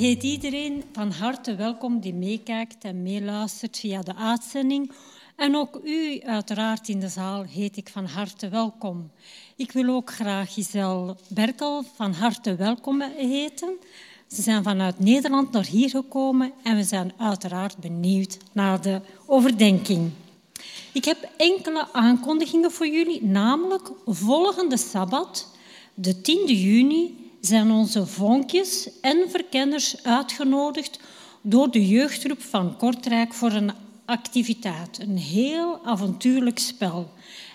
Heet iedereen van harte welkom die meekijkt en meeluistert via de uitzending. En ook u uiteraard in de zaal heet ik van harte welkom. Ik wil ook graag Giselle Berkel van harte welkom heten. Ze zijn vanuit Nederland naar hier gekomen en we zijn uiteraard benieuwd naar de overdenking. Ik heb enkele aankondigingen voor jullie, namelijk volgende sabbat, de 10e juni, zijn onze vonkjes en verkenners uitgenodigd door de jeugdgroep van Kortrijk voor een activiteit, een heel avontuurlijk spel.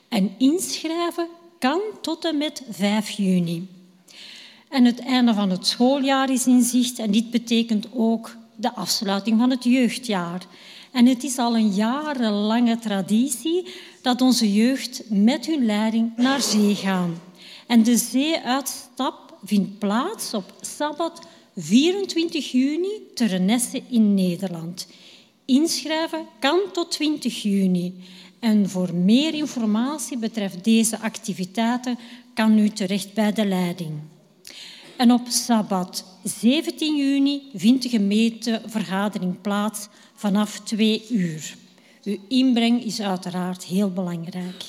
En inschrijven kan tot en met 5 juni. En het einde van het schooljaar is in zicht en dit betekent ook de afsluiting van het jeugdjaar. En het is al een jarenlange traditie dat onze jeugd met hun leiding naar zee gaan. En de zeeuitstap vindt plaats op Sabbat 24 juni te Renesse in Nederland. Inschrijven kan tot 20 juni. En voor meer informatie betreft deze activiteiten kan u terecht bij de leiding. En op Sabbat 17 juni vindt de gemeentevergadering plaats vanaf 2 uur. Uw inbreng is uiteraard heel belangrijk.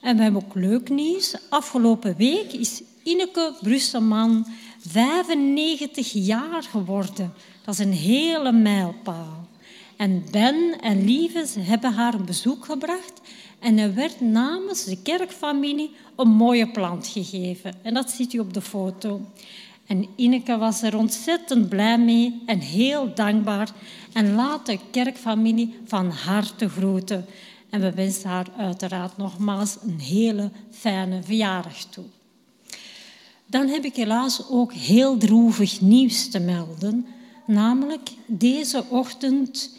En we hebben ook leuk nieuws. Afgelopen week is Ineke Brusselman 95 jaar geworden. Dat is een hele mijlpaal. En Ben en Lieves hebben haar een bezoek gebracht en er werd namens de kerkfamilie een mooie plant gegeven. En dat ziet u op de foto. En Ineke was er ontzettend blij mee en heel dankbaar en laat de kerkfamilie van harte groeten. En we wensen haar uiteraard nogmaals een hele fijne verjaardag toe. Dan heb ik helaas ook heel droevig nieuws te melden. Namelijk, deze ochtend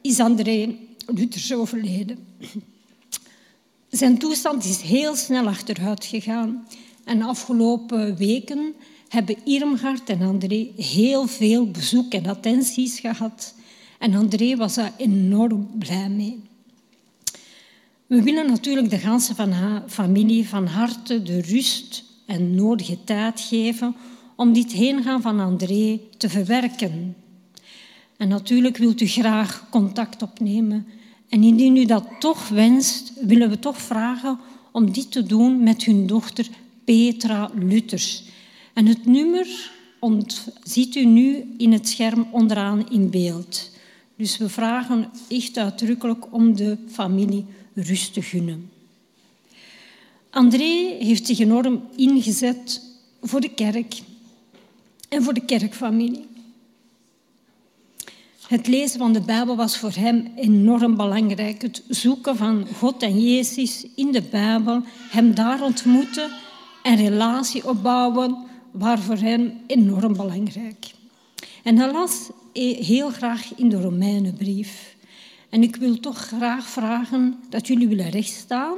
is André Luthers overleden. Zijn toestand is heel snel achteruit gegaan. En de afgelopen weken hebben Irmgard en André heel veel bezoek en attenties gehad. En André was daar enorm blij mee. We willen natuurlijk de ganse familie van harte de rust en nodige tijd geven om dit heengaan van André te verwerken. En natuurlijk wilt u graag contact opnemen. En indien u dat toch wenst, willen we toch vragen om dit te doen met hun dochter Petra Luthers. En het nummer ziet u nu in het scherm onderaan in beeld. Dus we vragen echt uitdrukkelijk om de familie rust te gunnen. André heeft zich enorm ingezet voor de kerk en voor de kerkfamilie. Het lezen van de Bijbel was voor hem enorm belangrijk. Het zoeken van God en Jezus in de Bijbel, hem daar ontmoeten en relatie opbouwen, was voor hem enorm belangrijk. En hij las heel graag in de Romeinenbrief. En ik wil toch graag vragen dat jullie willen rechtstaan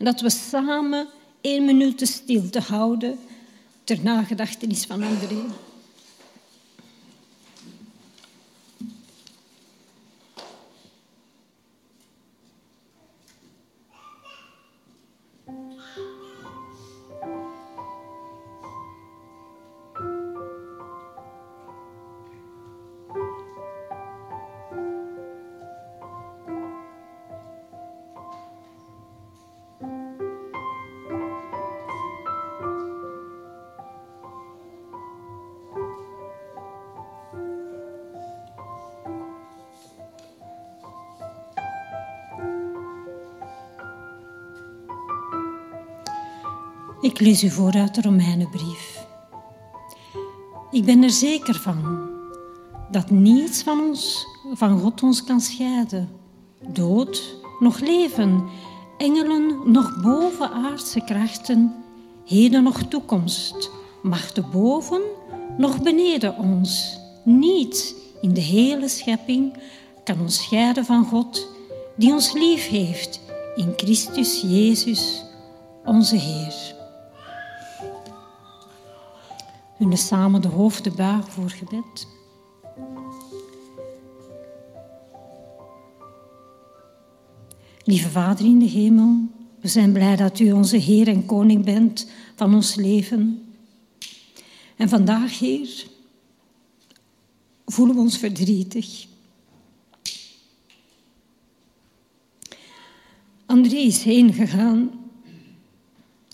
en dat we samen één minuut stilte houden ter nagedachtenis van André. Ik lees u voor uit de Romeinenbrief. Ik ben er zeker van dat niets van ons, van God ons kan scheiden. Dood, nog leven, engelen, nog bovenaardse krachten, heden nog toekomst, machten boven, nog beneden ons. Niets in de hele schepping kan ons scheiden van God, die ons lief heeft in Christus Jezus, onze Heer. We samen de hoofden buigen voor gebed. Lieve Vader in de hemel, we zijn blij dat u onze Heer en Koning bent van ons leven. En vandaag, Heer, voelen we ons verdrietig. André is heen gegaan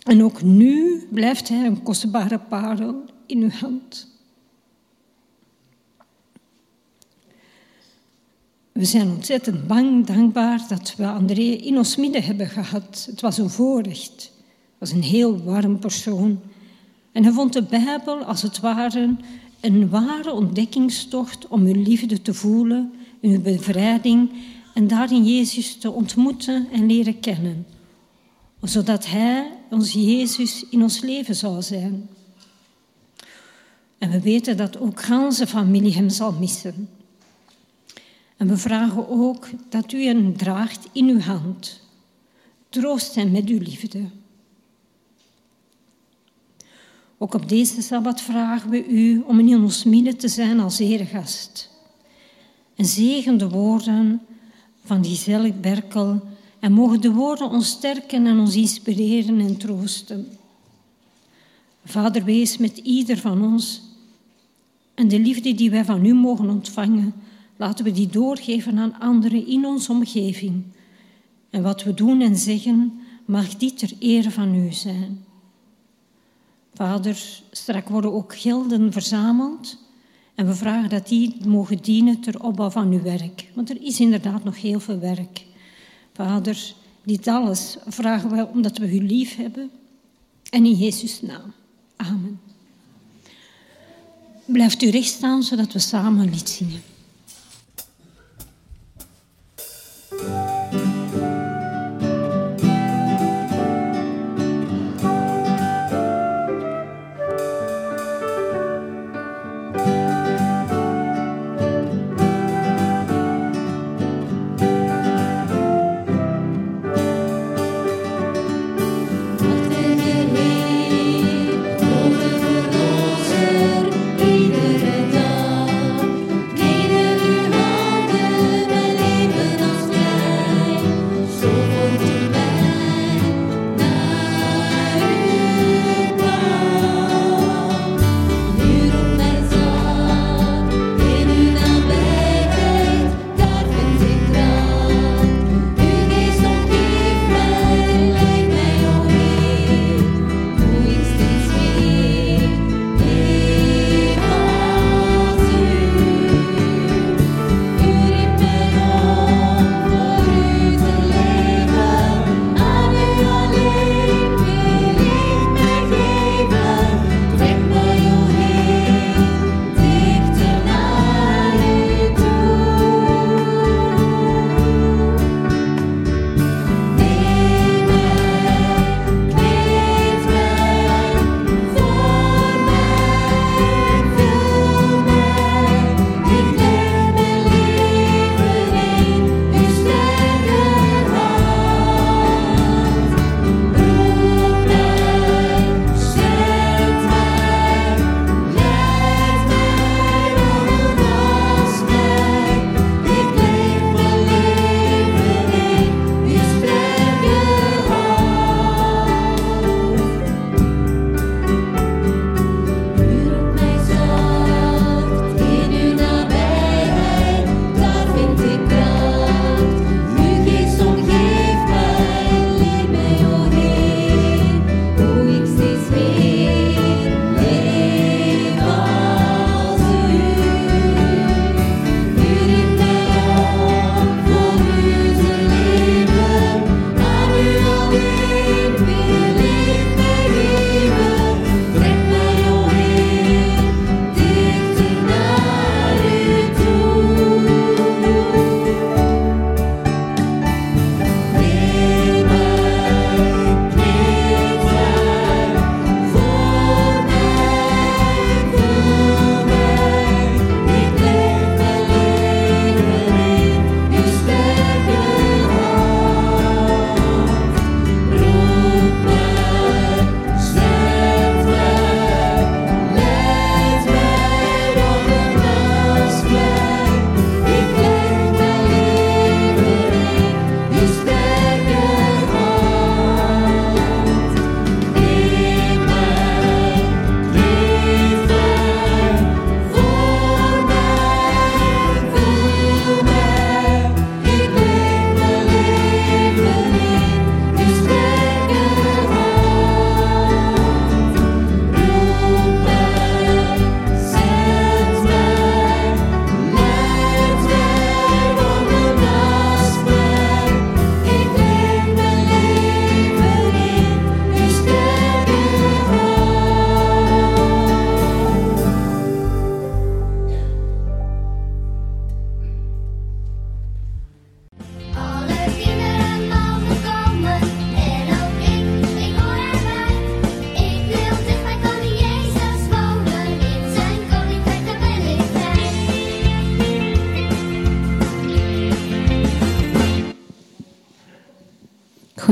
en ook nu blijft hij een kostbare parel in uw hand. We zijn ontzettend bang, dankbaar dat we André in ons midden hebben gehad. Het was een voorrecht. Het was een heel warm persoon. En hij vond de Bijbel als het ware een ware ontdekkingstocht om uw liefde te voelen, uw bevrijding en daarin Jezus te ontmoeten en leren kennen. Zodat Hij, ons Jezus, in ons leven zou zijn. En we weten dat ook ganse familie hem zal missen. En we vragen ook dat u hem draagt in uw hand. Troost hem met uw liefde. Ook op deze Sabbat vragen we u om in ons midden te zijn als eregast. En zegen de woorden van Giselle Berkel en mogen de woorden ons sterken en ons inspireren en troosten. Vader, wees met ieder van ons en de liefde die wij van u mogen ontvangen, laten we die doorgeven aan anderen in onze omgeving. En wat we doen en zeggen, mag die ter ere van u zijn. Vader, straks worden ook gelden verzameld en we vragen dat die mogen dienen ter opbouw van uw werk. Want er is inderdaad nog heel veel werk. Vader, dit alles vragen we omdat we u lief hebben en in Jezus' naam. Amen. Blijft u recht staan zodat we samen lied zingen.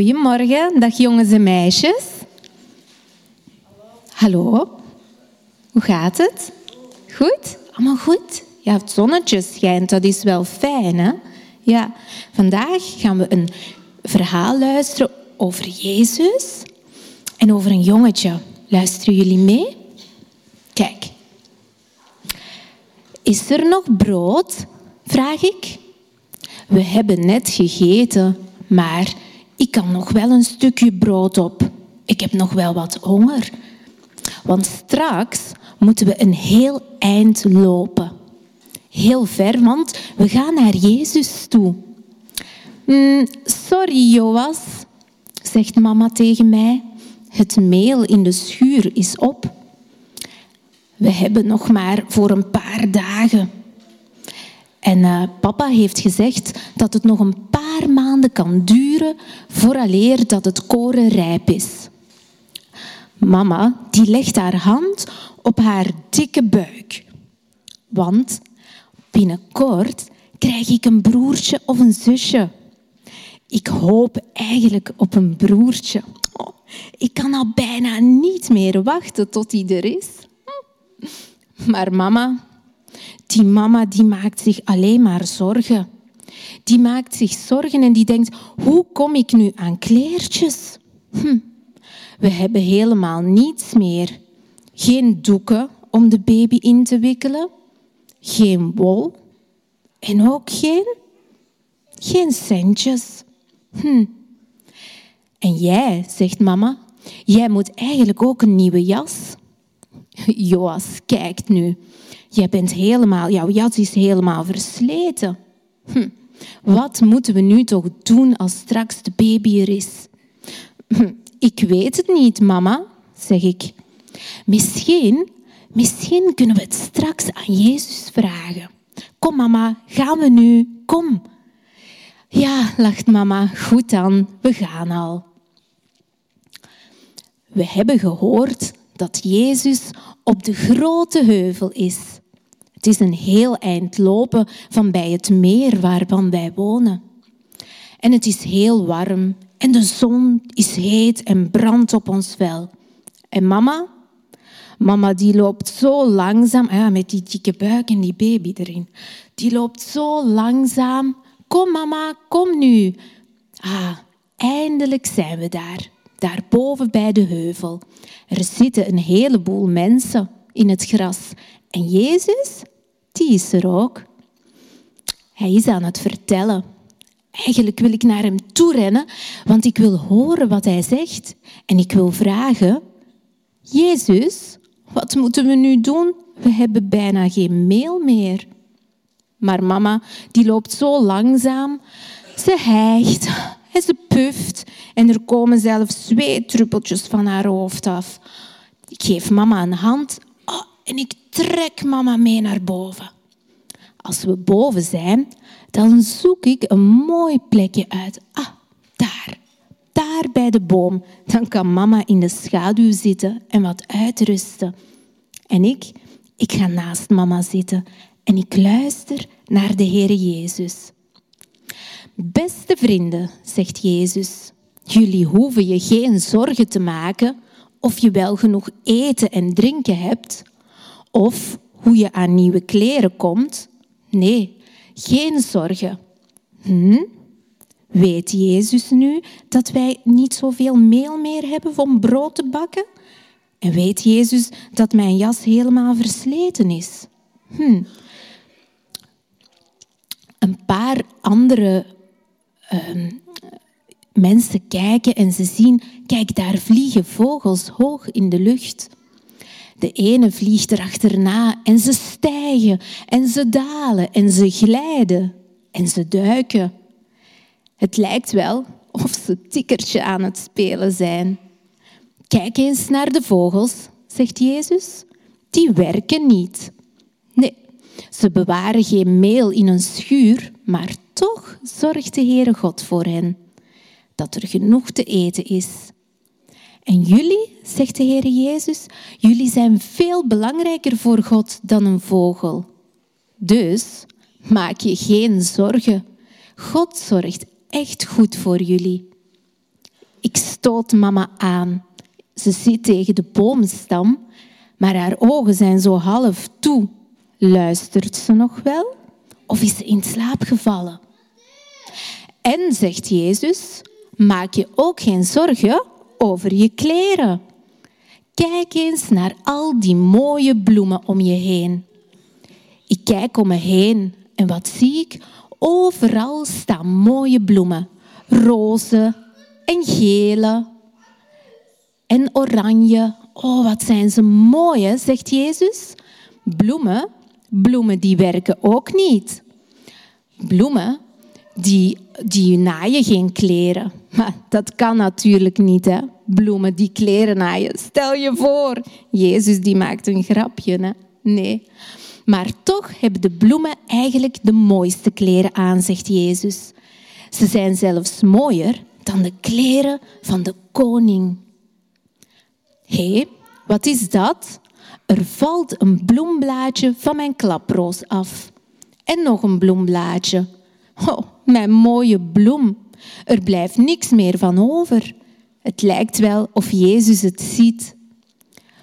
Goedemorgen, dag jongens en meisjes. Hallo, hoe gaat het? Goed? Allemaal goed? Ja, het zonnetje schijnt, dat is wel fijn, hè? Ja, vandaag gaan we een verhaal luisteren over Jezus en over een jongetje. Luisteren jullie mee? Kijk. Is er nog brood? Vraag ik. We hebben net gegeten, maar ik kan nog wel een stukje brood op. Ik heb nog wel wat honger. Want straks moeten we een heel eind lopen. Heel ver, want we gaan naar Jezus toe. Mm, sorry, Joas, zegt mama tegen mij. Het meel in de schuur is op. We hebben nog maar voor een paar dagen. En uh, papa heeft gezegd dat het nog een paar maanden kan duren vooraleer dat het koren rijp is. Mama die legt haar hand op haar dikke buik. Want binnenkort krijg ik een broertje of een zusje. Ik hoop eigenlijk op een broertje. Oh, ik kan al bijna niet meer wachten tot hij er is. Maar mama, die mama die maakt zich alleen maar zorgen. Die maakt zich zorgen en die denkt, hoe kom ik nu aan kleertjes? Hm. We hebben helemaal niets meer. Geen doeken om de baby in te wikkelen. Geen wol. En ook geen, geen centjes. Hm. En jij, zegt mama, jij moet eigenlijk ook een nieuwe jas. Joas kijkt nu. Jij bent helemaal, jouw jas is helemaal versleten. Hm. Wat moeten we nu toch doen als straks de baby er is? Hm. Ik weet het niet, mama, zeg ik. Misschien, misschien kunnen we het straks aan Jezus vragen. Kom, mama, gaan we nu? Kom. Ja, lacht mama. Goed dan, we gaan al. We hebben gehoord dat Jezus op de grote heuvel is. Het is een heel eind lopen van bij het meer waarvan wij wonen. En het is heel warm en de zon is heet en brandt op ons vel. En mama? Mama die loopt zo langzaam, ja, met die dikke buik en die baby erin. Die loopt zo langzaam. Kom mama, kom nu. Ah, eindelijk zijn we daar. Daarboven bij de heuvel. Er zitten een heleboel mensen in het gras. En Jezus, die is er ook. Hij is aan het vertellen. Eigenlijk wil ik naar hem toe rennen, want ik wil horen wat hij zegt. En ik wil vragen, Jezus, wat moeten we nu doen? We hebben bijna geen meel meer. Maar mama, die loopt zo langzaam. Ze hijgt en ze puft en er komen zelfs zweetdruppeltjes van haar hoofd af. Ik geef mama een hand oh, en ik trek mama mee naar boven. Als we boven zijn, dan zoek ik een mooi plekje uit. Ah, daar. Daar bij de boom. Dan kan mama in de schaduw zitten en wat uitrusten. En ik, ik ga naast mama zitten en ik luister naar de Heer Jezus. Beste vrienden, zegt Jezus, jullie hoeven je geen zorgen te maken of je wel genoeg eten en drinken hebt, of hoe je aan nieuwe kleren komt. Nee, geen zorgen. Hm? Weet Jezus nu dat wij niet zoveel meel meer hebben om brood te bakken? En weet Jezus dat mijn jas helemaal versleten is? Hm. Een paar andere uh, mensen kijken en ze zien, kijk, daar vliegen vogels hoog in de lucht. De ene vliegt erachterna en ze stijgen en ze dalen en ze glijden en ze duiken. Het lijkt wel of ze tikkertje aan het spelen zijn. Kijk eens naar de vogels, zegt Jezus. Die werken niet. Nee, ze bewaren geen meel in een schuur, maar toch zorgt de Heere God voor hen dat er genoeg te eten is. En jullie, zegt de Heer Jezus, jullie zijn veel belangrijker voor God dan een vogel. Dus maak je geen zorgen. God zorgt echt goed voor jullie. Ik stoot mama aan. Ze zit tegen de boomstam, maar haar ogen zijn zo half toe. Luistert ze nog wel? Of is ze in slaap gevallen? En, zegt Jezus, maak je ook geen zorgen over je kleren. Kijk eens naar al die mooie bloemen om je heen. Ik kijk om me heen en wat zie ik? Overal staan mooie bloemen. Roze en gele en oranje. Oh, wat zijn ze mooi, zegt Jezus. Bloemen, bloemen die werken ook niet. Bloemen, die, die naaien geen kleren. Maar dat kan natuurlijk niet, hè. Bloemen die kleren naaien. Stel je voor, Jezus die maakt een grapje, hè. Nee. Maar toch hebben de bloemen eigenlijk de mooiste kleren aan, zegt Jezus. Ze zijn zelfs mooier dan de kleren van de koning. Hé, wat is dat? Er valt een bloemblaadje van mijn klaproos af. En nog een bloemblaadje. Oh, mijn mooie bloem. Er blijft niks meer van over. Het lijkt wel of Jezus het ziet.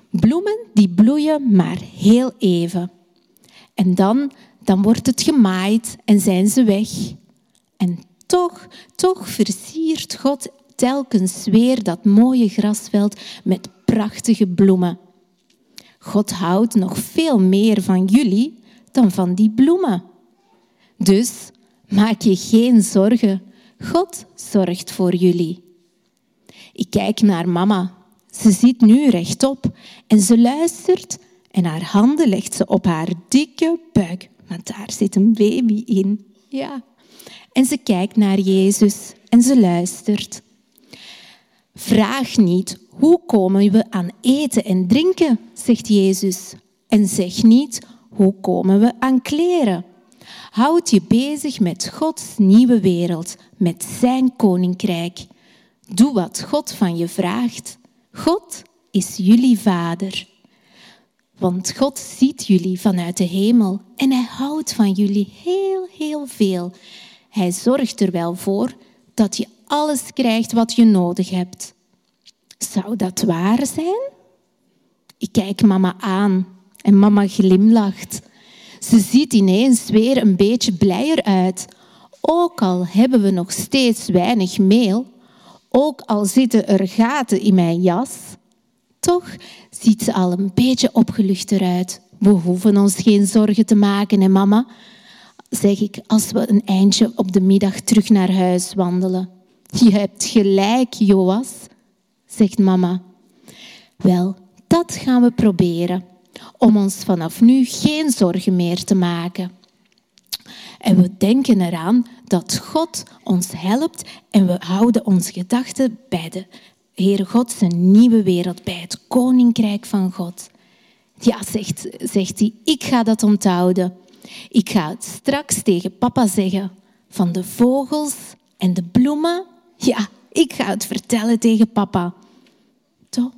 Bloemen die bloeien maar heel even. En dan, dan wordt het gemaaid en zijn ze weg. En toch, toch versiert God telkens weer dat mooie grasveld met prachtige bloemen. God houdt nog veel meer van jullie dan van die bloemen. Dus maak je geen zorgen. God zorgt voor jullie. Ik kijk naar mama. Ze zit nu rechtop en ze luistert en haar handen legt ze op haar dikke buik, want daar zit een baby in. Ja. En ze kijkt naar Jezus en ze luistert. Vraag niet, hoe komen we aan eten en drinken, zegt Jezus. En zeg niet, hoe komen we aan kleren. Houd je bezig met Gods nieuwe wereld, met zijn koninkrijk. Doe wat God van je vraagt. God is jullie vader. Want God ziet jullie vanuit de hemel en hij houdt van jullie heel, heel veel. Hij zorgt er wel voor dat je alles krijgt wat je nodig hebt. Zou dat waar zijn? Ik kijk mama aan en mama glimlacht. Ze ziet ineens weer een beetje blijer uit. Ook al hebben we nog steeds weinig meel, ook al zitten er gaten in mijn jas, toch ziet ze al een beetje opgeluchter uit. We hoeven ons geen zorgen te maken, hè mama? Zeg ik als we een eindje op de middag terug naar huis wandelen. Je hebt gelijk, Joas, zegt mama. Wel, dat gaan we proberen, om ons vanaf nu geen zorgen meer te maken. En we denken eraan dat God ons helpt en we houden onze gedachten bij de Heere God, zijn nieuwe wereld, bij het koninkrijk van God. Ja, zegt, zegt hij, ik ga dat onthouden. Ik ga het straks tegen papa zeggen. Van de vogels en de bloemen. Ja, ik ga het vertellen tegen papa. Toch?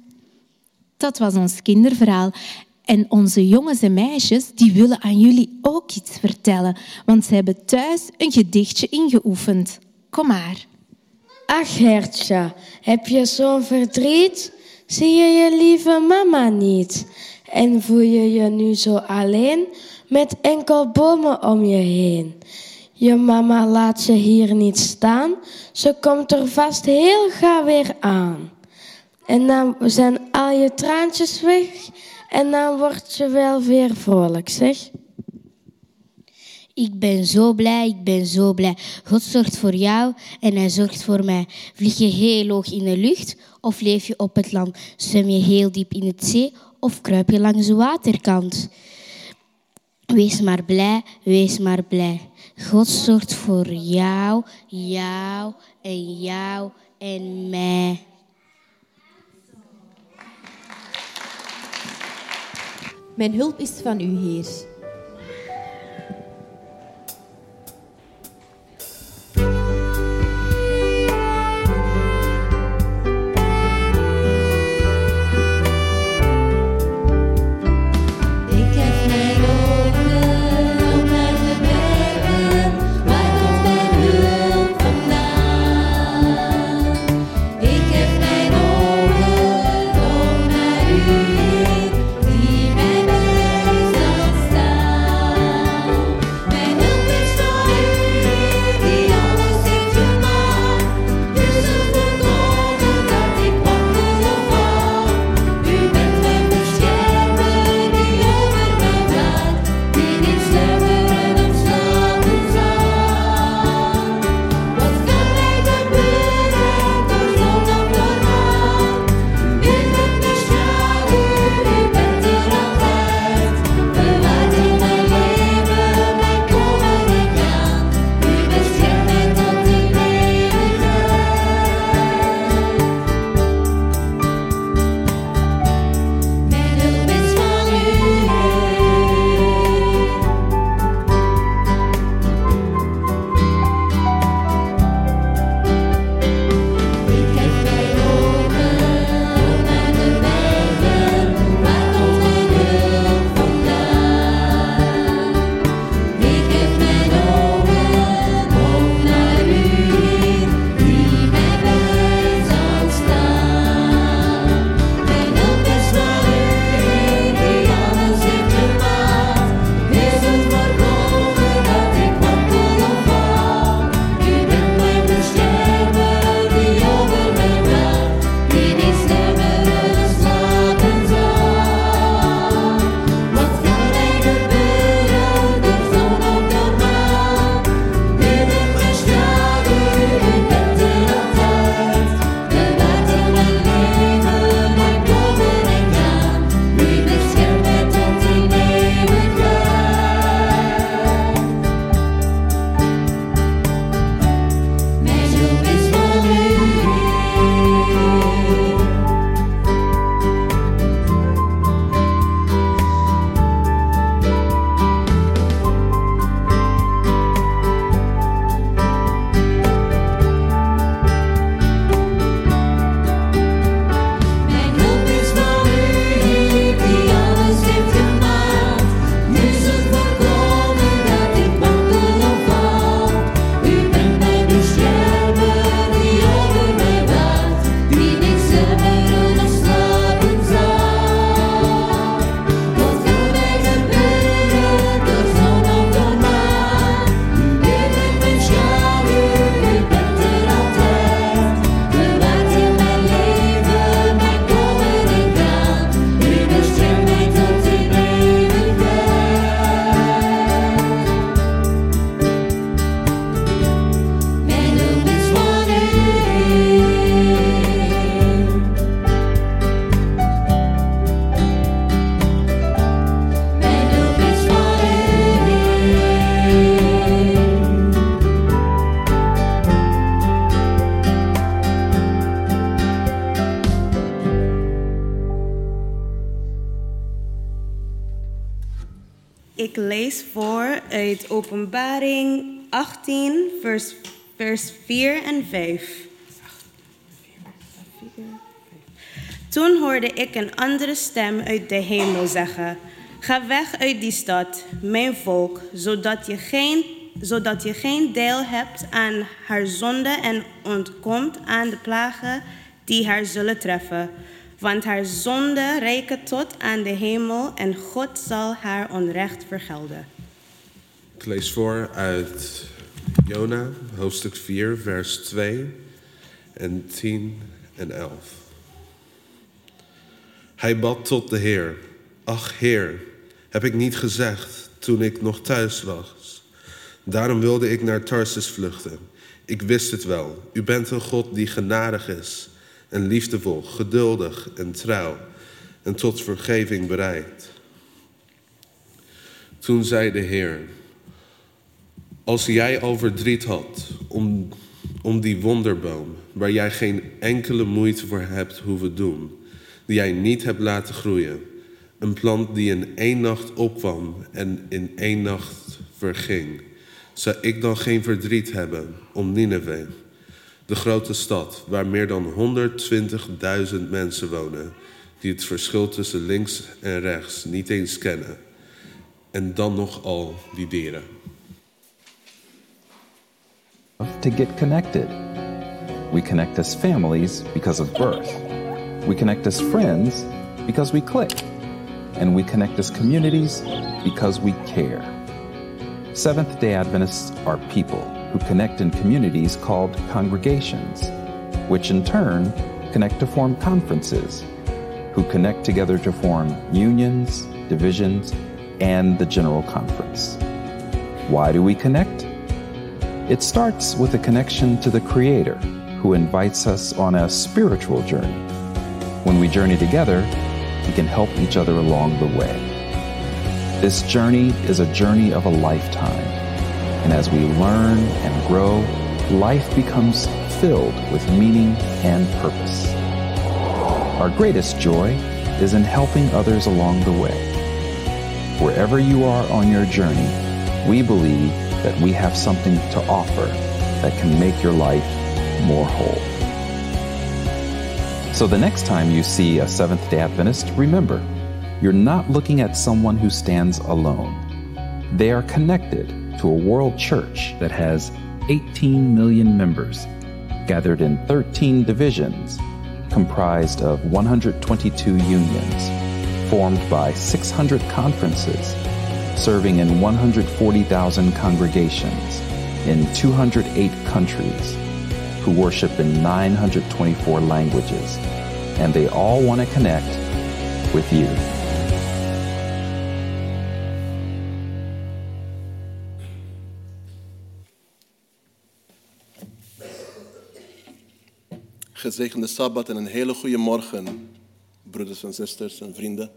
Dat was ons kinderverhaal. En onze jongens en meisjes die willen aan jullie ook iets vertellen, want ze hebben thuis een gedichtje ingeoefend. Kom maar. Ach Hertje, heb je zo'n verdriet? Zie je je lieve mama niet? En voel je je nu zo alleen met enkel bomen om je heen? Je mama laat je hier niet staan, ze komt er vast heel gauw weer aan. En dan zijn al je traantjes weg en dan word je wel weer vrolijk, zeg. Ik ben zo blij, ik ben zo blij. God zorgt voor jou en hij zorgt voor mij. Vlieg je heel hoog in de lucht of leef je op het land? Zwem je heel diep in het zee of kruip je langs de waterkant? Wees maar blij, wees maar blij. God zorgt voor jou, jou en jou en mij. Mijn hulp is van u, Heer. Toen hoorde ik een andere stem uit de hemel zeggen: Ga weg uit die stad, mijn volk, zodat je geen, zodat je geen deel hebt aan haar zonde en ontkomt aan de plagen die haar zullen treffen. Want haar zonde reiken tot aan de hemel en God zal haar onrecht vergelden. Ik lees voor uit Jona, hoofdstuk 4, vers 2 en 10 en 11. Hij bad tot de Heer. Ach Heer, heb ik niet gezegd toen ik nog thuis was. Daarom wilde ik naar Tarsus vluchten. Ik wist het wel. U bent een God die genadig is en liefdevol, geduldig en trouw en tot vergeving bereid. Toen zei de Heer, als jij al verdriet had om, om die wonderboom, waar jij geen enkele moeite voor hebt hoeven doen, die jij niet hebt laten groeien, een plant die in één nacht opkwam en in één nacht verging, zou ik dan geen verdriet hebben om Nineveh, de grote stad waar meer dan 120.000 mensen wonen, die het verschil tussen links en rechts niet eens kennen, en dan nog al die dieren. to get connected. We connect as families because of birth. We connect as friends because we click. And we connect as communities because we care. Seventh day Adventists are people who connect in communities called congregations, which in turn connect to form conferences, who connect together to form unions, divisions, and the General Conference. Why do we connect? It starts with a connection to the Creator, who invites us on a spiritual journey. When we journey together, we can help each other along the way. This journey is a journey of a lifetime, and as we learn and grow, life becomes filled with meaning and purpose. Our greatest joy is in helping others along the way. Wherever you are on your journey, we believe that we have something to offer that can make your life more whole. So the next time you see a Seventh day Adventist, remember, you're not looking at someone who stands alone. They are connected to a world church that has 18 million members, gathered in 13 divisions, comprised of 122 unions, formed by 600 conferences, serving in 140,000 congregations in 208 countries, who worship in 924 languages, and they all want to connect with you. Gezegende Sabbat en een hele goede morgen, broeders en zusters en vrienden.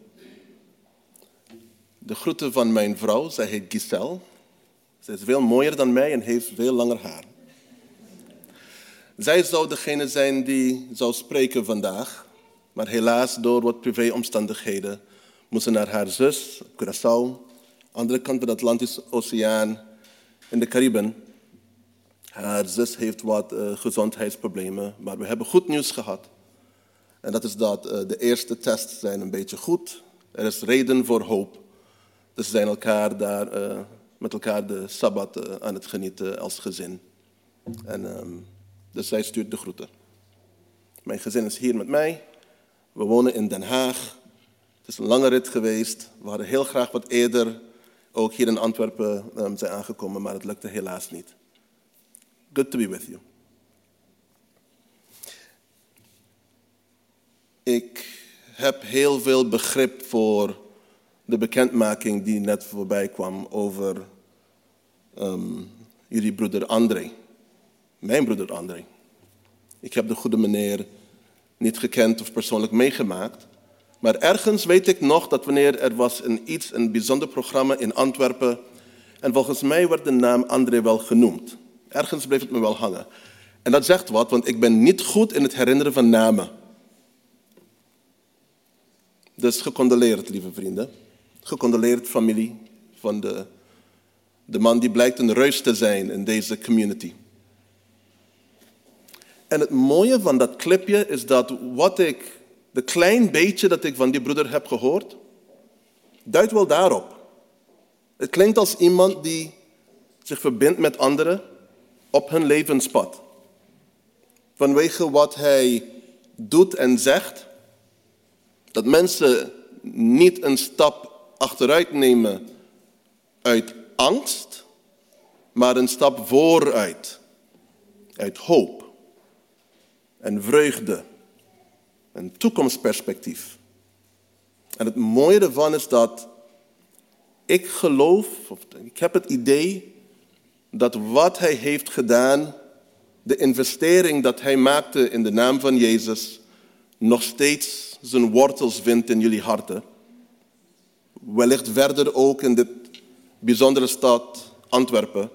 De groeten van mijn vrouw, zij heet Giselle. Zij is veel mooier dan mij en heeft veel langer haar. Zij zou degene zijn die zou spreken vandaag, maar helaas door wat privéomstandigheden moest ze naar haar zus, Curaçao, andere kant van de Atlantische Oceaan, in de Cariben. Haar zus heeft wat uh, gezondheidsproblemen, maar we hebben goed nieuws gehad. En dat is dat uh, de eerste tests zijn een beetje goed. Er is reden voor hoop. Dus ze zijn elkaar daar, uh, met elkaar de Sabbat aan het genieten als gezin. En, um, dus zij stuurt de groeten. Mijn gezin is hier met mij. We wonen in Den Haag. Het is een lange rit geweest. We hadden heel graag wat eerder ook hier in Antwerpen um, zijn aangekomen, maar het lukte helaas niet. Good to be with you. Ik heb heel veel begrip voor de bekendmaking die net voorbij kwam over um, jullie broeder André. Mijn broeder André. Ik heb de goede meneer niet gekend of persoonlijk meegemaakt. Maar ergens weet ik nog dat wanneer er was een iets, een bijzonder programma in Antwerpen. En volgens mij werd de naam André wel genoemd. Ergens bleef het me wel hangen. En dat zegt wat, want ik ben niet goed in het herinneren van namen. Dus gecondoleerd, lieve vrienden. Gecondoleerd, familie van de, de man die blijkt een reus te zijn in deze community. En het mooie van dat clipje is dat wat ik, de klein beetje dat ik van die broeder heb gehoord, duidt wel daarop. Het klinkt als iemand die zich verbindt met anderen op hun levenspad. Vanwege wat hij doet en zegt, dat mensen niet een stap achteruit nemen uit angst, maar een stap vooruit. Uit hoop en vreugde en toekomstperspectief. En het mooie ervan is dat ik geloof, of ik heb het idee dat wat hij heeft gedaan, de investering dat hij maakte in de naam van Jezus, nog steeds zijn wortels vindt in jullie harten. Wellicht verder ook in dit bijzondere stad Antwerpen.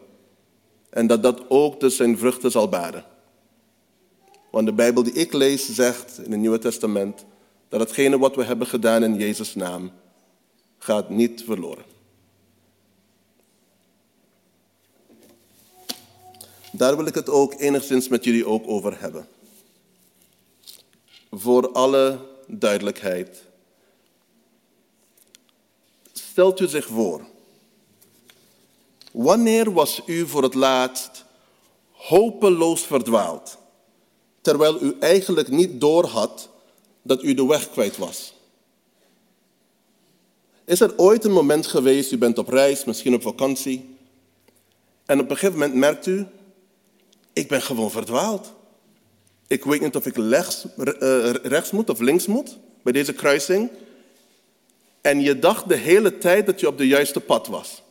En dat dat ook dus zijn vruchten zal baren. Want de Bijbel die ik lees zegt in het Nieuwe Testament dat hetgene wat we hebben gedaan in Jezus' naam gaat niet verloren. Daar wil ik het ook enigszins met jullie ook over hebben. Voor alle duidelijkheid. Stelt u zich voor. Wanneer was u voor het laatst hopeloos verdwaald, terwijl u eigenlijk niet doorhad dat u de weg kwijt was? Is er ooit een moment geweest, u bent op reis, misschien op vakantie, en op een gegeven moment merkt u, ik ben gewoon verdwaald. Ik weet niet of ik rechts, uh, rechts moet of links moet bij deze kruising. En je dacht de hele tijd dat je op de juiste pad was.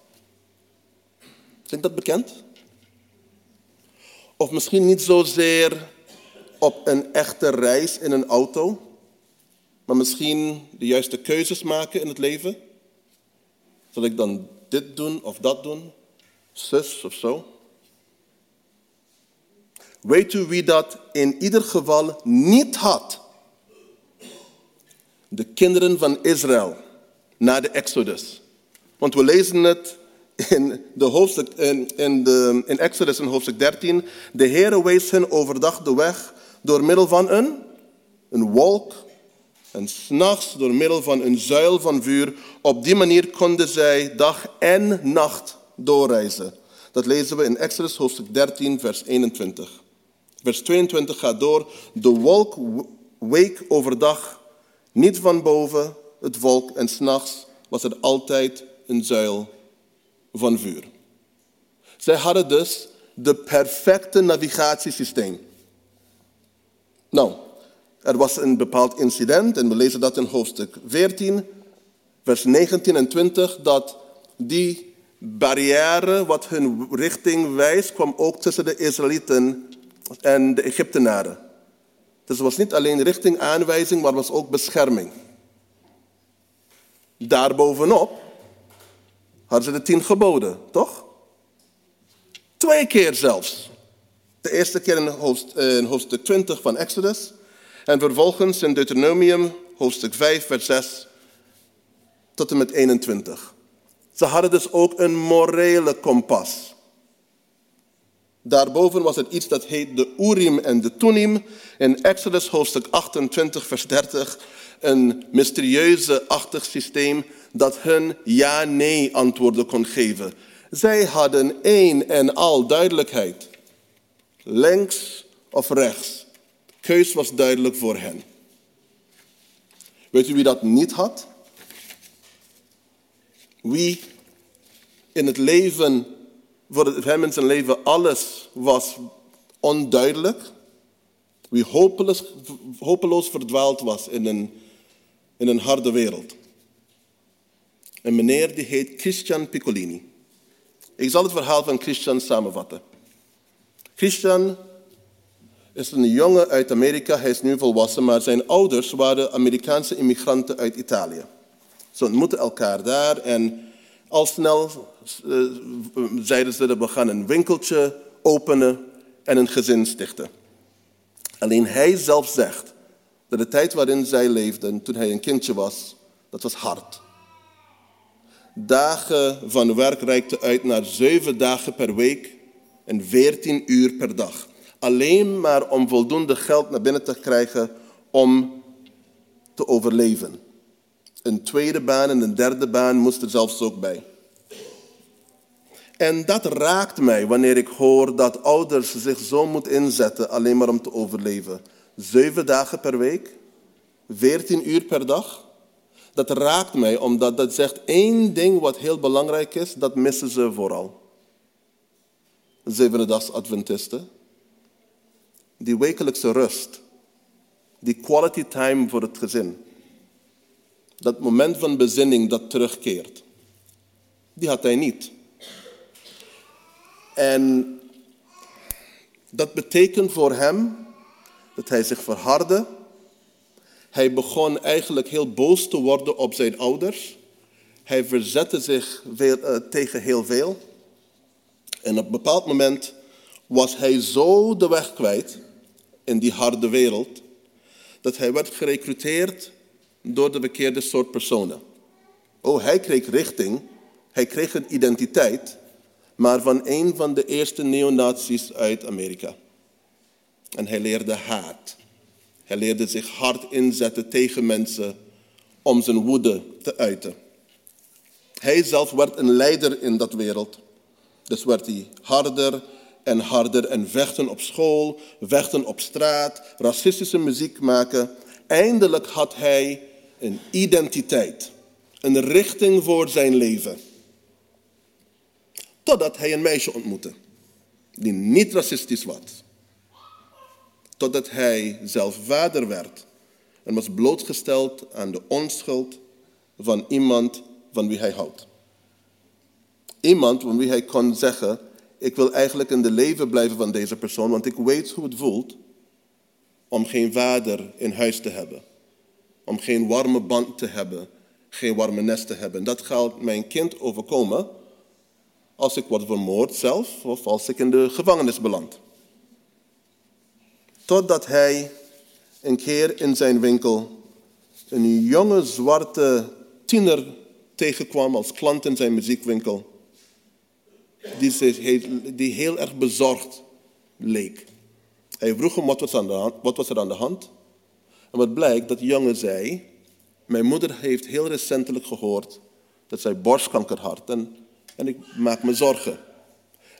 Is dat bekend? Of misschien niet zozeer op een echte reis in een auto, maar misschien de juiste keuzes maken in het leven. Zal ik dan dit doen of dat doen? Zus of zo? Weet u wie dat in ieder geval niet had? De kinderen van Israël na de Exodus. Want we lezen het in, de hoofdstuk, in, de, in Exodus in hoofdstuk 13. De Heere wees hen overdag de weg door middel van een, een wolk. En s'nachts door middel van een zuil van vuur. Op die manier konden zij dag en nacht doorreizen. Dat lezen we in Exodus hoofdstuk 13, vers 21. Vers 22 gaat door. De wolk week overdag niet van boven het volk en s'nachts was er altijd een zuil van vuur. Zij hadden dus de perfecte navigatiesysteem. Nou, er was een bepaald incident en we lezen dat in hoofdstuk 14, vers 19 en 20, dat die barrière wat hun richting wijst, kwam ook tussen de Israëlieten en de Egyptenaren. Dus het was niet alleen richting aanwijzing, maar was ook bescherming. Daarbovenop hadden ze de tien geboden, toch? Twee keer zelfs. De eerste keer in hoofdstuk 20 van Exodus. En vervolgens in Deuteronomium hoofdstuk 5, vers 6 tot en met 21. Ze hadden dus ook een morele kompas. Daarboven was er iets dat heet de Urim en de Tunim. In Exodus hoofdstuk 28, vers 30. Een mysterieuze achtig systeem dat hun ja-nee antwoorden kon geven. Zij hadden één en al duidelijkheid. Links of rechts. De keus was duidelijk voor hen. Weet u wie dat niet had? Wie in het leven voor hem in zijn leven alles was onduidelijk. Wie hopeloos, hopeloos verdwaald was in een, in een harde wereld. Een meneer die heet Christian Piccolini. Ik zal het verhaal van Christian samenvatten. Christian is een jongen uit Amerika, hij is nu volwassen, maar zijn ouders waren Amerikaanse immigranten uit Italië. Ze ontmoeten elkaar daar en al snel uh, zeiden ze dat we gaan een winkeltje openen en een gezin stichten. Alleen hij zelf zegt dat de tijd waarin zij leefden, toen hij een kindje was, dat was hard. dagen van werk reikten uit naar zeven dagen per week en veertien uur per dag. Alleen maar om voldoende geld naar binnen te krijgen om te overleven. Een tweede baan en een derde baan moest er zelfs ook bij. En dat raakt mij wanneer ik hoor dat ouders zich zo moeten inzetten alleen maar om te overleven. Zeven dagen per week, veertien uur per dag. Dat raakt mij omdat dat zegt één ding wat heel belangrijk is, dat missen ze vooral. Zevende Adventisten. Die wekelijkse rust. Die quality time voor het gezin. Dat moment van bezinning dat terugkeert. Die had hij niet. En dat betekent voor hem dat hij zich verhardde. Hij begon eigenlijk heel boos te worden op zijn ouders. Hij verzette zich uh, tegen heel veel. En op een bepaald moment was hij zo de weg kwijt in die harde wereld, dat hij werd gerecruiteerd door de verkeerde soort personen. Oh, hij kreeg richting, hij kreeg een identiteit, maar van een van de eerste neonazies uit Amerika. En hij leerde haat. Hij leerde zich hard inzetten tegen mensen om zijn woede te uiten. Hij zelf werd een leider in dat wereld. Dus werd hij harder en harder en vechten op school, vechten op straat, racistische muziek maken. Eindelijk had hij een identiteit, een richting voor zijn leven. Totdat hij een meisje ontmoette die niet racistisch was. Totdat hij zelf vader werd en was blootgesteld aan de onschuld van iemand van wie hij houdt. Iemand van wie hij kon zeggen, ik wil eigenlijk in de leven blijven van deze persoon, want ik weet hoe het voelt om geen vader in huis te hebben. Om geen warme band te hebben, geen warme nest te hebben. Dat gaat mijn kind overkomen als ik word vermoord zelf of als ik in de gevangenis beland. Totdat hij een keer in zijn winkel een jonge zwarte tiener tegenkwam als klant in zijn muziekwinkel die, heel erg bezorgd leek. Hij vroeg hem wat was, aan de hand, wat was er aan de hand. En wat blijkt, dat de jongen zei, mijn moeder heeft heel recentelijk gehoord dat zij borstkanker had en, en ik maak me zorgen.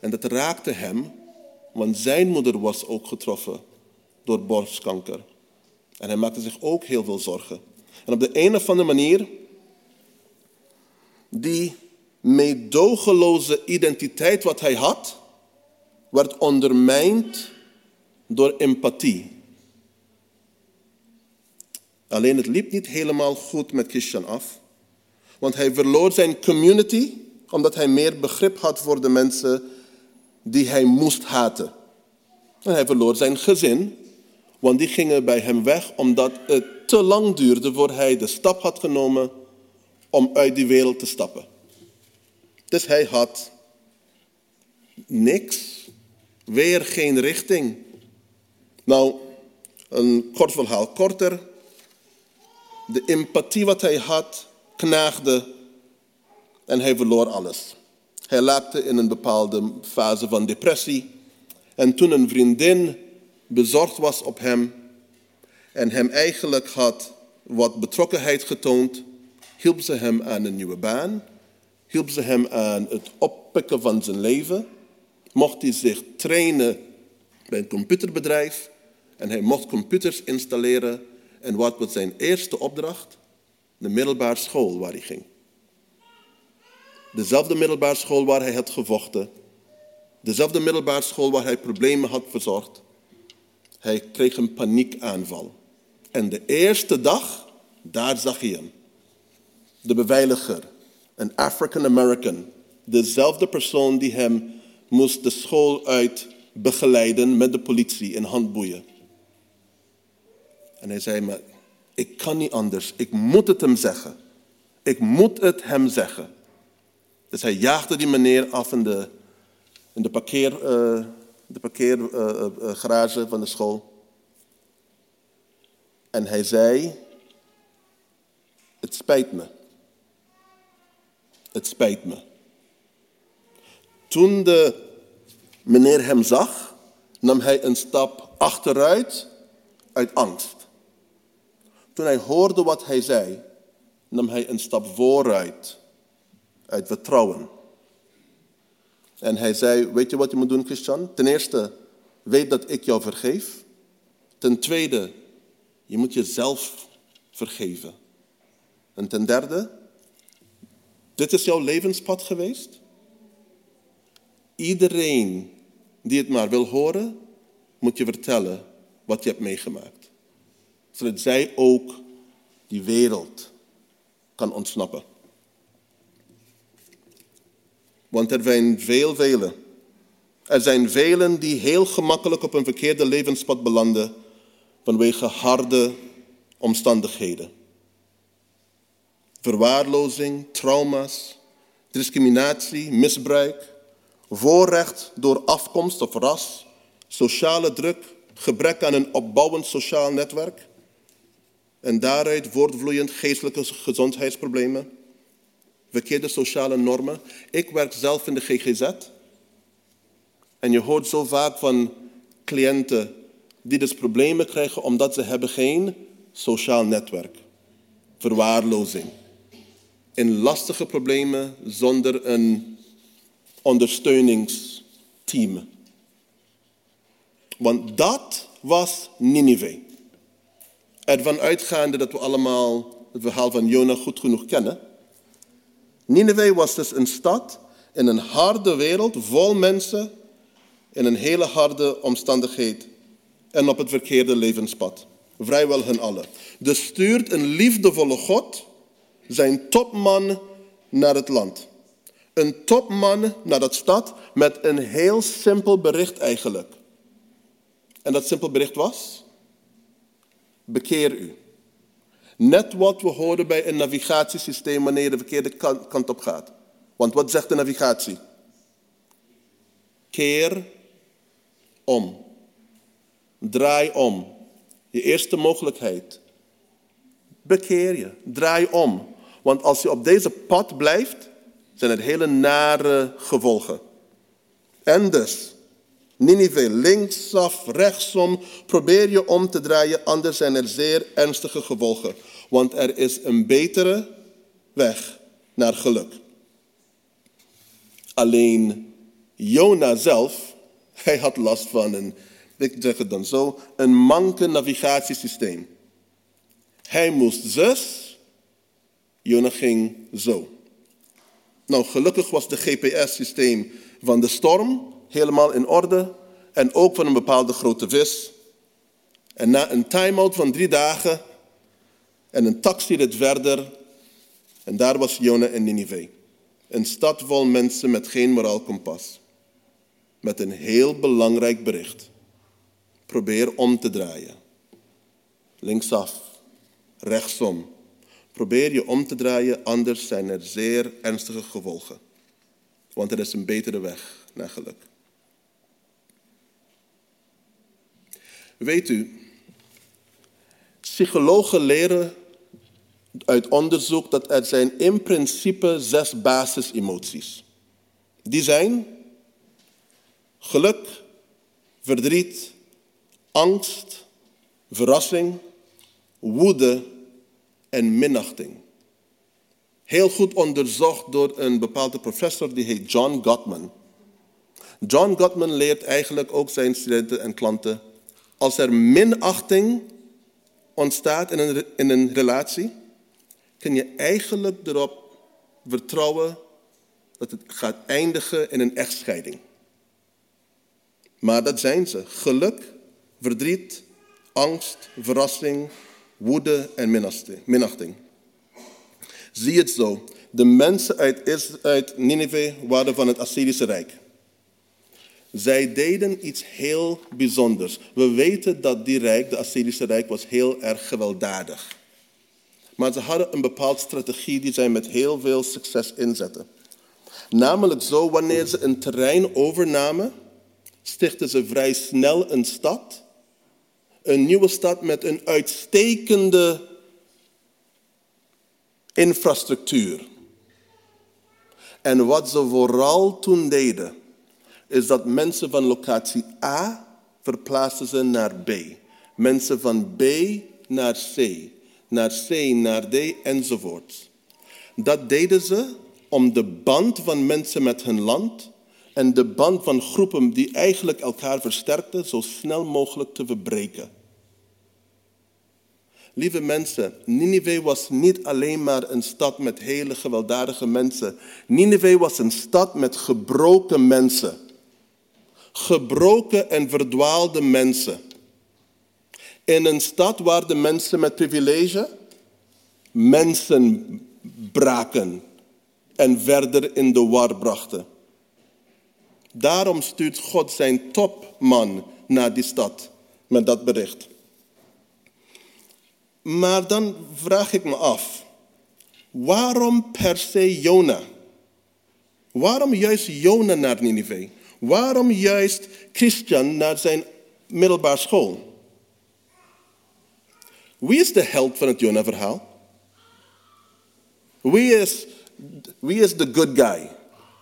En dat raakte hem, want zijn moeder was ook getroffen door borstkanker. En hij maakte zich ook heel veel zorgen. En op de een of andere manier, die meedogenloze identiteit wat hij had, werd ondermijnd door empathie. Alleen het liep niet helemaal goed met Christian af, want hij verloor zijn community omdat hij meer begrip had voor de mensen die hij moest haten. En hij verloor zijn gezin, want die gingen bij hem weg omdat het te lang duurde voor hij de stap had genomen om uit die wereld te stappen. Dus hij had niks, weer geen richting. Nou, een kort verhaal korter. De empathie wat hij had, knaagde en hij verloor alles. Hij laakte in een bepaalde fase van depressie. En toen een vriendin bezorgd was op hem en hem eigenlijk had wat betrokkenheid getoond, hielp ze hem aan een nieuwe baan hielp ze hem aan het oppikken van zijn leven. Mocht hij zich trainen bij een computerbedrijf en hij mocht computers installeren. En wat was zijn eerste opdracht? De middelbare school waar hij ging. Dezelfde middelbare school waar hij had gevochten. Dezelfde middelbare school waar hij problemen had verzorgd. Hij kreeg een paniekaanval. En de eerste dag, daar zag hij hem. De beveiliger, een African American, dezelfde persoon die hem moest de school uit begeleiden met de politie in handboeien. En hij zei me, ik kan niet anders, ik moet het hem zeggen. Ik moet het hem zeggen. Dus hij jaagde die meneer af in de, in de, parkeer, uh, de parkeergarage uh, uh, van de school. En hij zei, het spijt me. Het spijt me. Toen de meneer hem zag, nam hij een stap achteruit uit angst. Toen hij hoorde wat hij zei, nam hij een stap vooruit uit vertrouwen. En hij zei, weet je wat je moet doen, Christian? Ten eerste, weet dat ik jou vergeef. Ten tweede, je moet jezelf vergeven. En ten derde, dit is jouw levenspad geweest. Iedereen die het maar wil horen, moet je vertellen wat je hebt meegemaakt. Zodat zij ook die wereld kan ontsnappen. Want er zijn veel velen. Er zijn velen die heel gemakkelijk op een verkeerde levenspad belanden vanwege harde omstandigheden. Verwaarlozing, trauma's, discriminatie, misbruik, voorrecht door afkomst of ras, sociale druk, gebrek aan een opbouwend sociaal netwerk en daaruit voortvloeiend geestelijke gezondheidsproblemen, verkeerde sociale normen. Ik werk zelf in de GGZ en je hoort zo vaak van cliënten die dus problemen krijgen omdat ze hebben geen sociaal netwerk. Verwaarlozing. In lastige problemen zonder een ondersteuningsteam. Want dat was Ninive. Ervan uitgaande dat we allemaal het verhaal van Jona goed genoeg kennen. Nineveh was dus een stad in een harde wereld vol mensen in een hele harde omstandigheid en op het verkeerde levenspad. Vrijwel hun allen. Dus stuurt een liefdevolle God zijn topman naar het land. Een topman naar dat stad met een heel simpel bericht eigenlijk. En dat simpel bericht was: bekeer u. Net wat we horen bij een navigatiesysteem wanneer je de verkeerde kant op gaat. Want wat zegt de navigatie? Keer om. Draai om. Je eerste mogelijkheid. Bekeer je. Draai om. Want als je op deze pad blijft, zijn er hele nare gevolgen. En dus, Ninive, linksaf, rechtsom, probeer je om te draaien, anders zijn er zeer ernstige gevolgen. Want er is een betere weg naar geluk. Alleen Jona zelf, hij had last van een, ik zeg het dan zo, een manke navigatiesysteem. Hij moest zus, Jona ging zo. Nou, gelukkig was de GPS-systeem van de storm helemaal in orde en ook van een bepaalde grote vis. En na een time-out van drie dagen en een taxirit verder, en daar was Jona in Ninive. Een stad vol mensen met geen moraal kompas. Met een heel belangrijk bericht. Probeer om te draaien. Linksaf, rechtsom. Probeer je om te draaien, anders zijn er zeer ernstige gevolgen. Want er is een betere weg naar geluk. Weet u, psychologen leren uit onderzoek dat er zijn in principe zes basisemoties. Die zijn geluk, verdriet, angst, verrassing, woede en minachting. Heel goed onderzocht door een bepaalde professor die heet John Gottman. John Gottman leert eigenlijk ook zijn studenten en klanten als er minachting ontstaat in een, in een relatie, kun je eigenlijk erop vertrouwen dat het gaat eindigen in een echtscheiding. Maar dat zijn ze. Geluk, verdriet, angst, verrassing, woede en minachting. Zie het zo. De mensen uit, uit Nineveh waren van het Assyrische Rijk. Zij deden iets heel bijzonders. We weten dat die rijk, de Assyrische Rijk, was heel erg gewelddadig. Maar ze hadden een bepaalde strategie die zij met heel veel succes inzetten. Namelijk zo, wanneer ze een terrein overnamen, stichten ze vrij snel een stad. Een nieuwe stad met een uitstekende infrastructuur. En wat ze vooral toen deden, is dat mensen van locatie A verplaatsten ze naar B. Mensen van B naar C, naar C naar D enzovoort. Dat deden ze om de band van mensen met hun land en de band van groepen die eigenlijk elkaar versterkten, zo snel mogelijk te verbreken. Lieve mensen, Nineveh was niet alleen maar een stad met hele gewelddadige mensen. Nineveh was een stad met gebroken mensen. Gebroken en verdwaalde mensen. In een stad waar de mensen met privilege mensen braken en verder in de war brachten. Daarom stuurt God zijn topman naar die stad met dat bericht. Maar dan vraag ik me af, waarom per se Jona? Waarom juist Jona naar Nineveh? Waarom juist Christian naar zijn middelbare school? Wie is de held van het Jona-verhaal? Wie is, wie is de good guy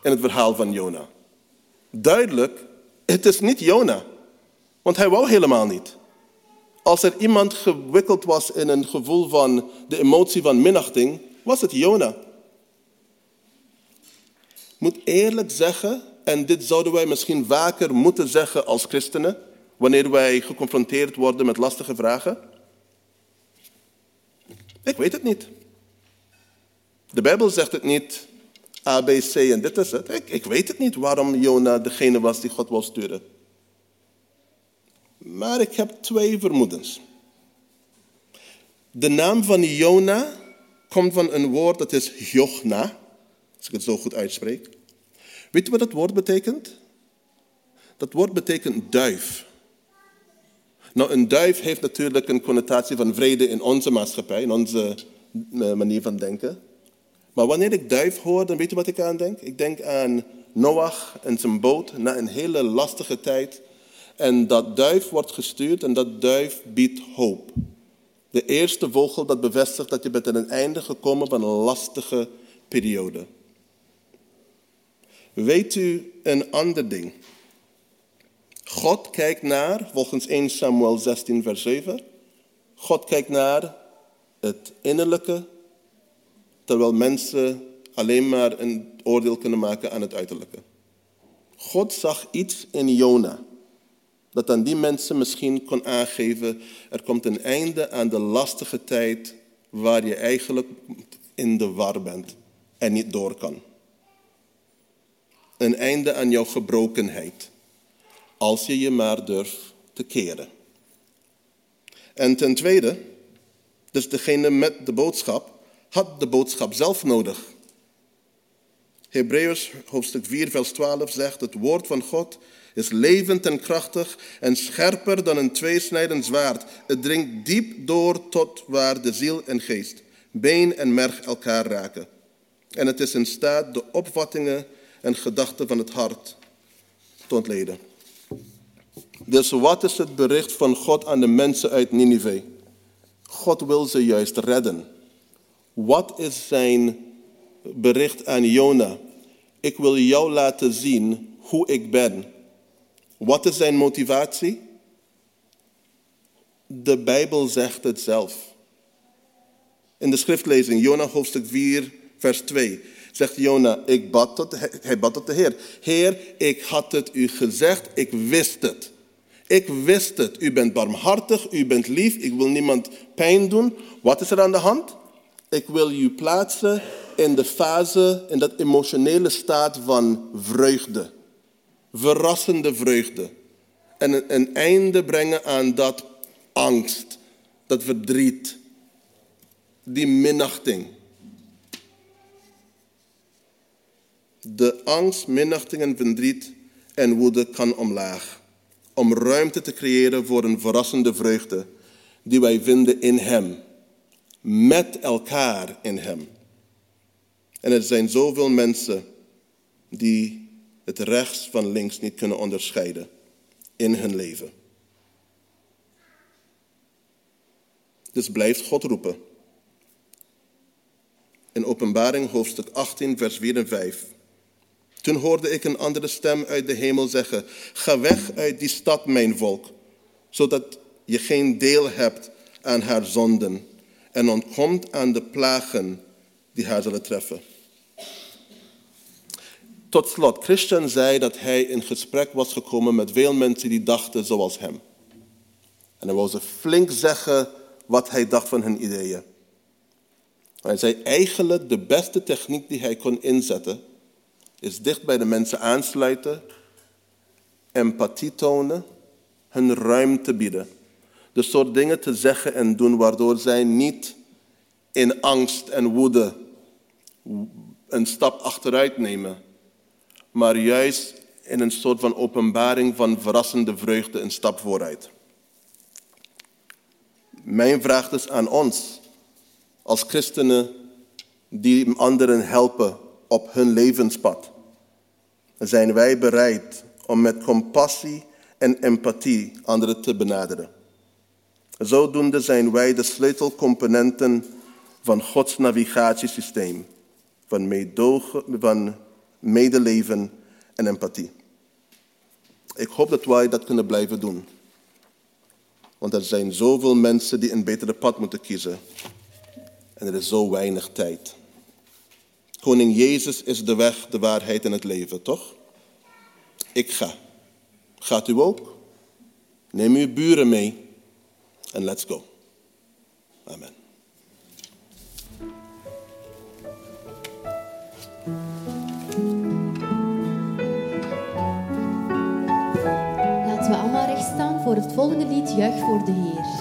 in het verhaal van Jona? Duidelijk, het is niet Jona, want hij wou helemaal niet. Als er iemand gewikkeld was in een gevoel van de emotie van minachting, was het Jona. Moet eerlijk zeggen, en dit zouden wij misschien vaker moeten zeggen als christenen, wanneer wij geconfronteerd worden met lastige vragen. Ik weet het niet. De Bijbel zegt het niet, A, B, C en dit is het. Ik, ik weet het niet waarom Jona degene was die God wil sturen. Maar ik heb twee vermoedens. De naam van Jona komt van een woord dat is Jochna, als ik het zo goed uitspreek. Weet je wat dat woord betekent? Dat woord betekent duif. Nou, een duif heeft natuurlijk een connotatie van vrede in onze maatschappij, in onze eh, manier van denken. Maar wanneer ik duif hoor, dan weet je wat ik aan denk? Ik denk aan Noach en zijn boot na een hele lastige tijd en dat duif wordt gestuurd en dat duif biedt hoop. De eerste vogel dat bevestigt dat je bent aan een einde gekomen van een lastige periode. Weet u een ander ding? God kijkt naar, volgens 1 Samuel 16, vers 7, God kijkt naar het innerlijke, terwijl mensen alleen maar een oordeel kunnen maken aan het uiterlijke. God zag iets in Jona dat aan die mensen misschien kon aangeven, er komt een einde aan de lastige tijd waar je eigenlijk in de war bent en niet door kan. Een einde aan jouw gebrokenheid, als je je maar durft te keren. En ten tweede, dus degene met de boodschap had de boodschap zelf nodig. Hebreeërs hoofdstuk 4, vers 12 zegt: Het woord van God is levend en krachtig en scherper dan een tweesnijdend zwaard. Het dringt diep door tot waar de ziel en geest, been en merg elkaar raken. En het is in staat de opvattingen en gedachten van het hart te ontleden. Dus wat is het bericht van God aan de mensen uit Nineveh? God wil ze juist redden. Wat is zijn bericht aan Jona? Ik wil jou laten zien hoe ik ben. Wat is zijn motivatie? De Bijbel zegt het zelf. In de schriftlezing, Jona hoofdstuk 4, vers 2, zegt Jona, ik bad tot, hij bad tot de Heer. Heer, ik had het u gezegd, ik wist het. Ik wist het. U bent barmhartig, u bent lief, ik wil niemand pijn doen. Wat is er aan de hand? Ik wil u plaatsen in de fase, in dat emotionele staat van vreugde verrassende vreugde. En een einde brengen aan dat angst, dat verdriet, die minachting. De angst, minachting en verdriet en woede kan omlaag. Om ruimte te creëren voor een verrassende vreugde die wij vinden in Hem. Met elkaar in Hem. En er zijn zoveel mensen die het rechts van links niet kunnen onderscheiden in hun leven. Dus blijft God roepen. In Openbaring hoofdstuk 18, vers 4 en 5 Toen hoorde ik een andere stem uit de hemel zeggen: Ga weg uit die stad, mijn volk, zodat je geen deel hebt aan haar zonden en ontkomt aan de plagen die haar zullen treffen. Tot slot, Christian zei dat hij in gesprek was gekomen met veel mensen die dachten zoals hem. En hij wou ze flink zeggen wat hij dacht van hun ideeën. Hij zei eigenlijk de beste techniek die hij kon inzetten, is dicht bij de mensen aansluiten, empathie tonen, hun ruimte bieden. De soort dingen te zeggen en doen waardoor zij niet in angst en woede een stap achteruit nemen, maar juist in een soort van openbaring van verrassende vreugde een stap vooruit. Mijn vraag is aan ons, als christenen die anderen helpen op hun levenspad. Zijn wij bereid om met compassie en empathie anderen te benaderen? Zodoende zijn wij de sleutelcomponenten van Gods navigatiesysteem, van, meedogen, van medeleven en empathie. Ik hoop dat wij dat kunnen blijven doen. Want er zijn zoveel mensen die een betere pad moeten kiezen. En er is zo weinig tijd. Koning Jezus is de weg, de waarheid en het leven, toch? Ik ga. Gaat u ook? Neem uw buren mee en let's go. Amen. We allemaal recht staan voor het volgende lied Juich voor de Heer.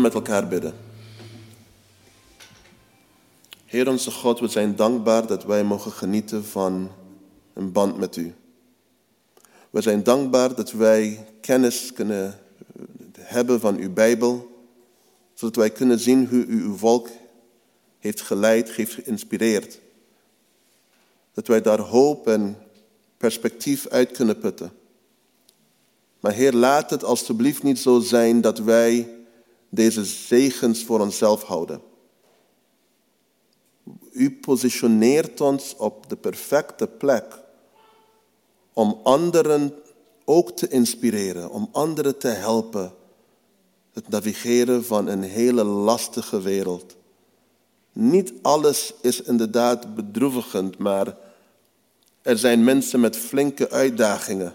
Met elkaar bidden? Heer onze God, we zijn dankbaar dat wij mogen genieten van een band met U. We zijn dankbaar dat wij kennis kunnen hebben van uw Bijbel, zodat wij kunnen zien hoe u uw volk heeft geleid, heeft geïnspireerd. Dat wij daar hoop en perspectief uit kunnen putten. Maar Heer, laat het alstublieft niet zo zijn dat wij deze zegens voor onszelf houden. U positioneert ons op de perfecte plek om anderen ook te inspireren, om anderen te helpen het navigeren van een hele lastige wereld. Niet alles is inderdaad bedroevigend, maar er zijn mensen met flinke uitdagingen.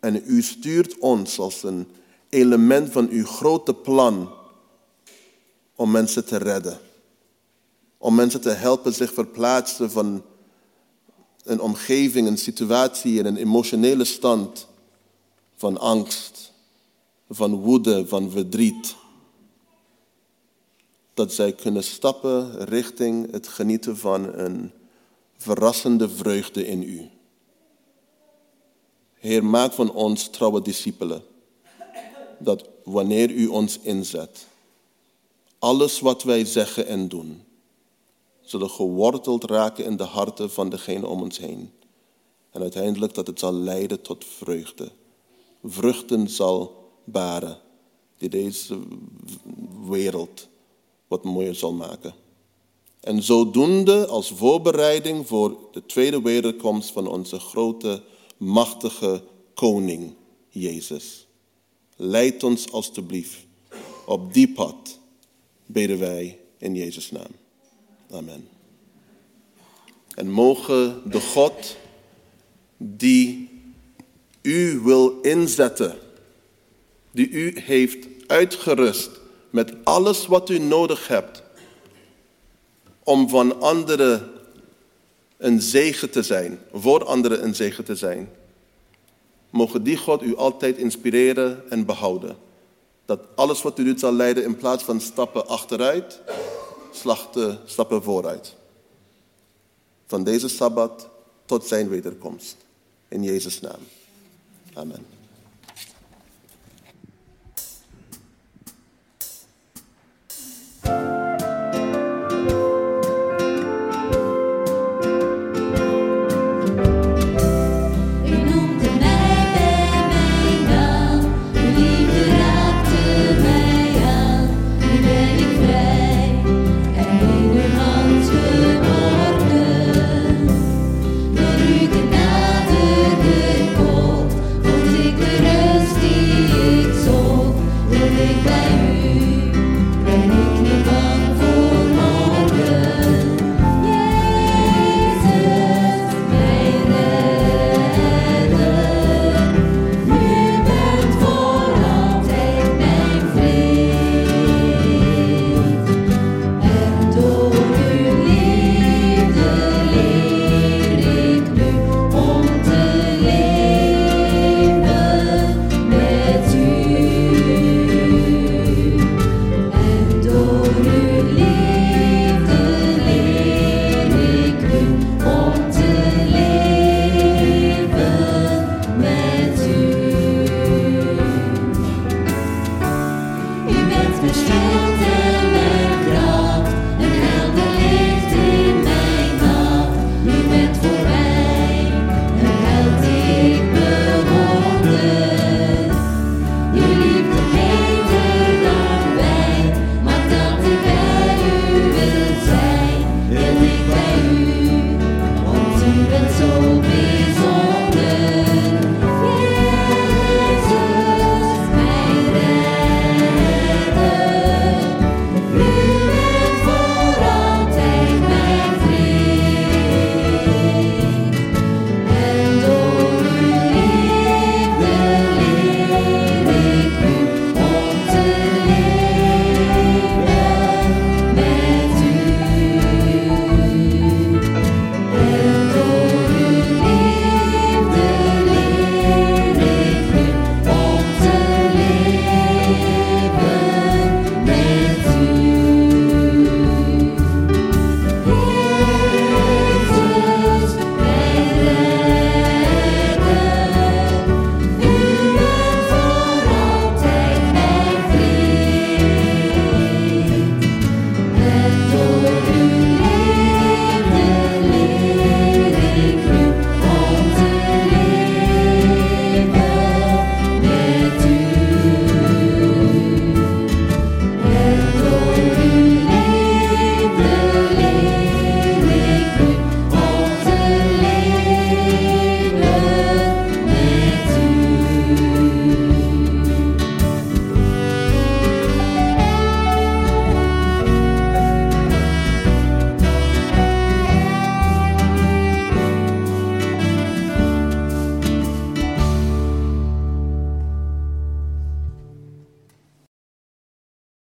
En u stuurt ons als een element van uw grote plan om mensen te redden. Om mensen te helpen zich verplaatsen van een omgeving, een situatie en een emotionele stand van angst, van woede, van verdriet. Dat zij kunnen stappen richting het genieten van een verrassende vreugde in u. Heer, maak van ons trouwe discipelen. Dat wanneer u ons inzet, alles wat wij zeggen en doen, zullen geworteld raken in de harten van degene om ons heen. En uiteindelijk dat het zal leiden tot vreugde. Vruchten zal baren die deze wereld wat mooier zal maken. En zodoende als voorbereiding voor de tweede wederkomst van onze grote, machtige koning, Jezus. Leid ons alstublieft op die pad, bidden wij in Jezus' naam. Amen. En mogen de God die u wil inzetten, die u heeft uitgerust met alles wat u nodig hebt om van anderen een zegen te zijn, voor anderen een zegen te zijn. Mogen die God u altijd inspireren en behouden. Dat alles wat u doet zal leiden in plaats van stappen achteruit, slachten, stappen vooruit. Van deze Sabbat tot zijn wederkomst. In Jezus' naam. Amen.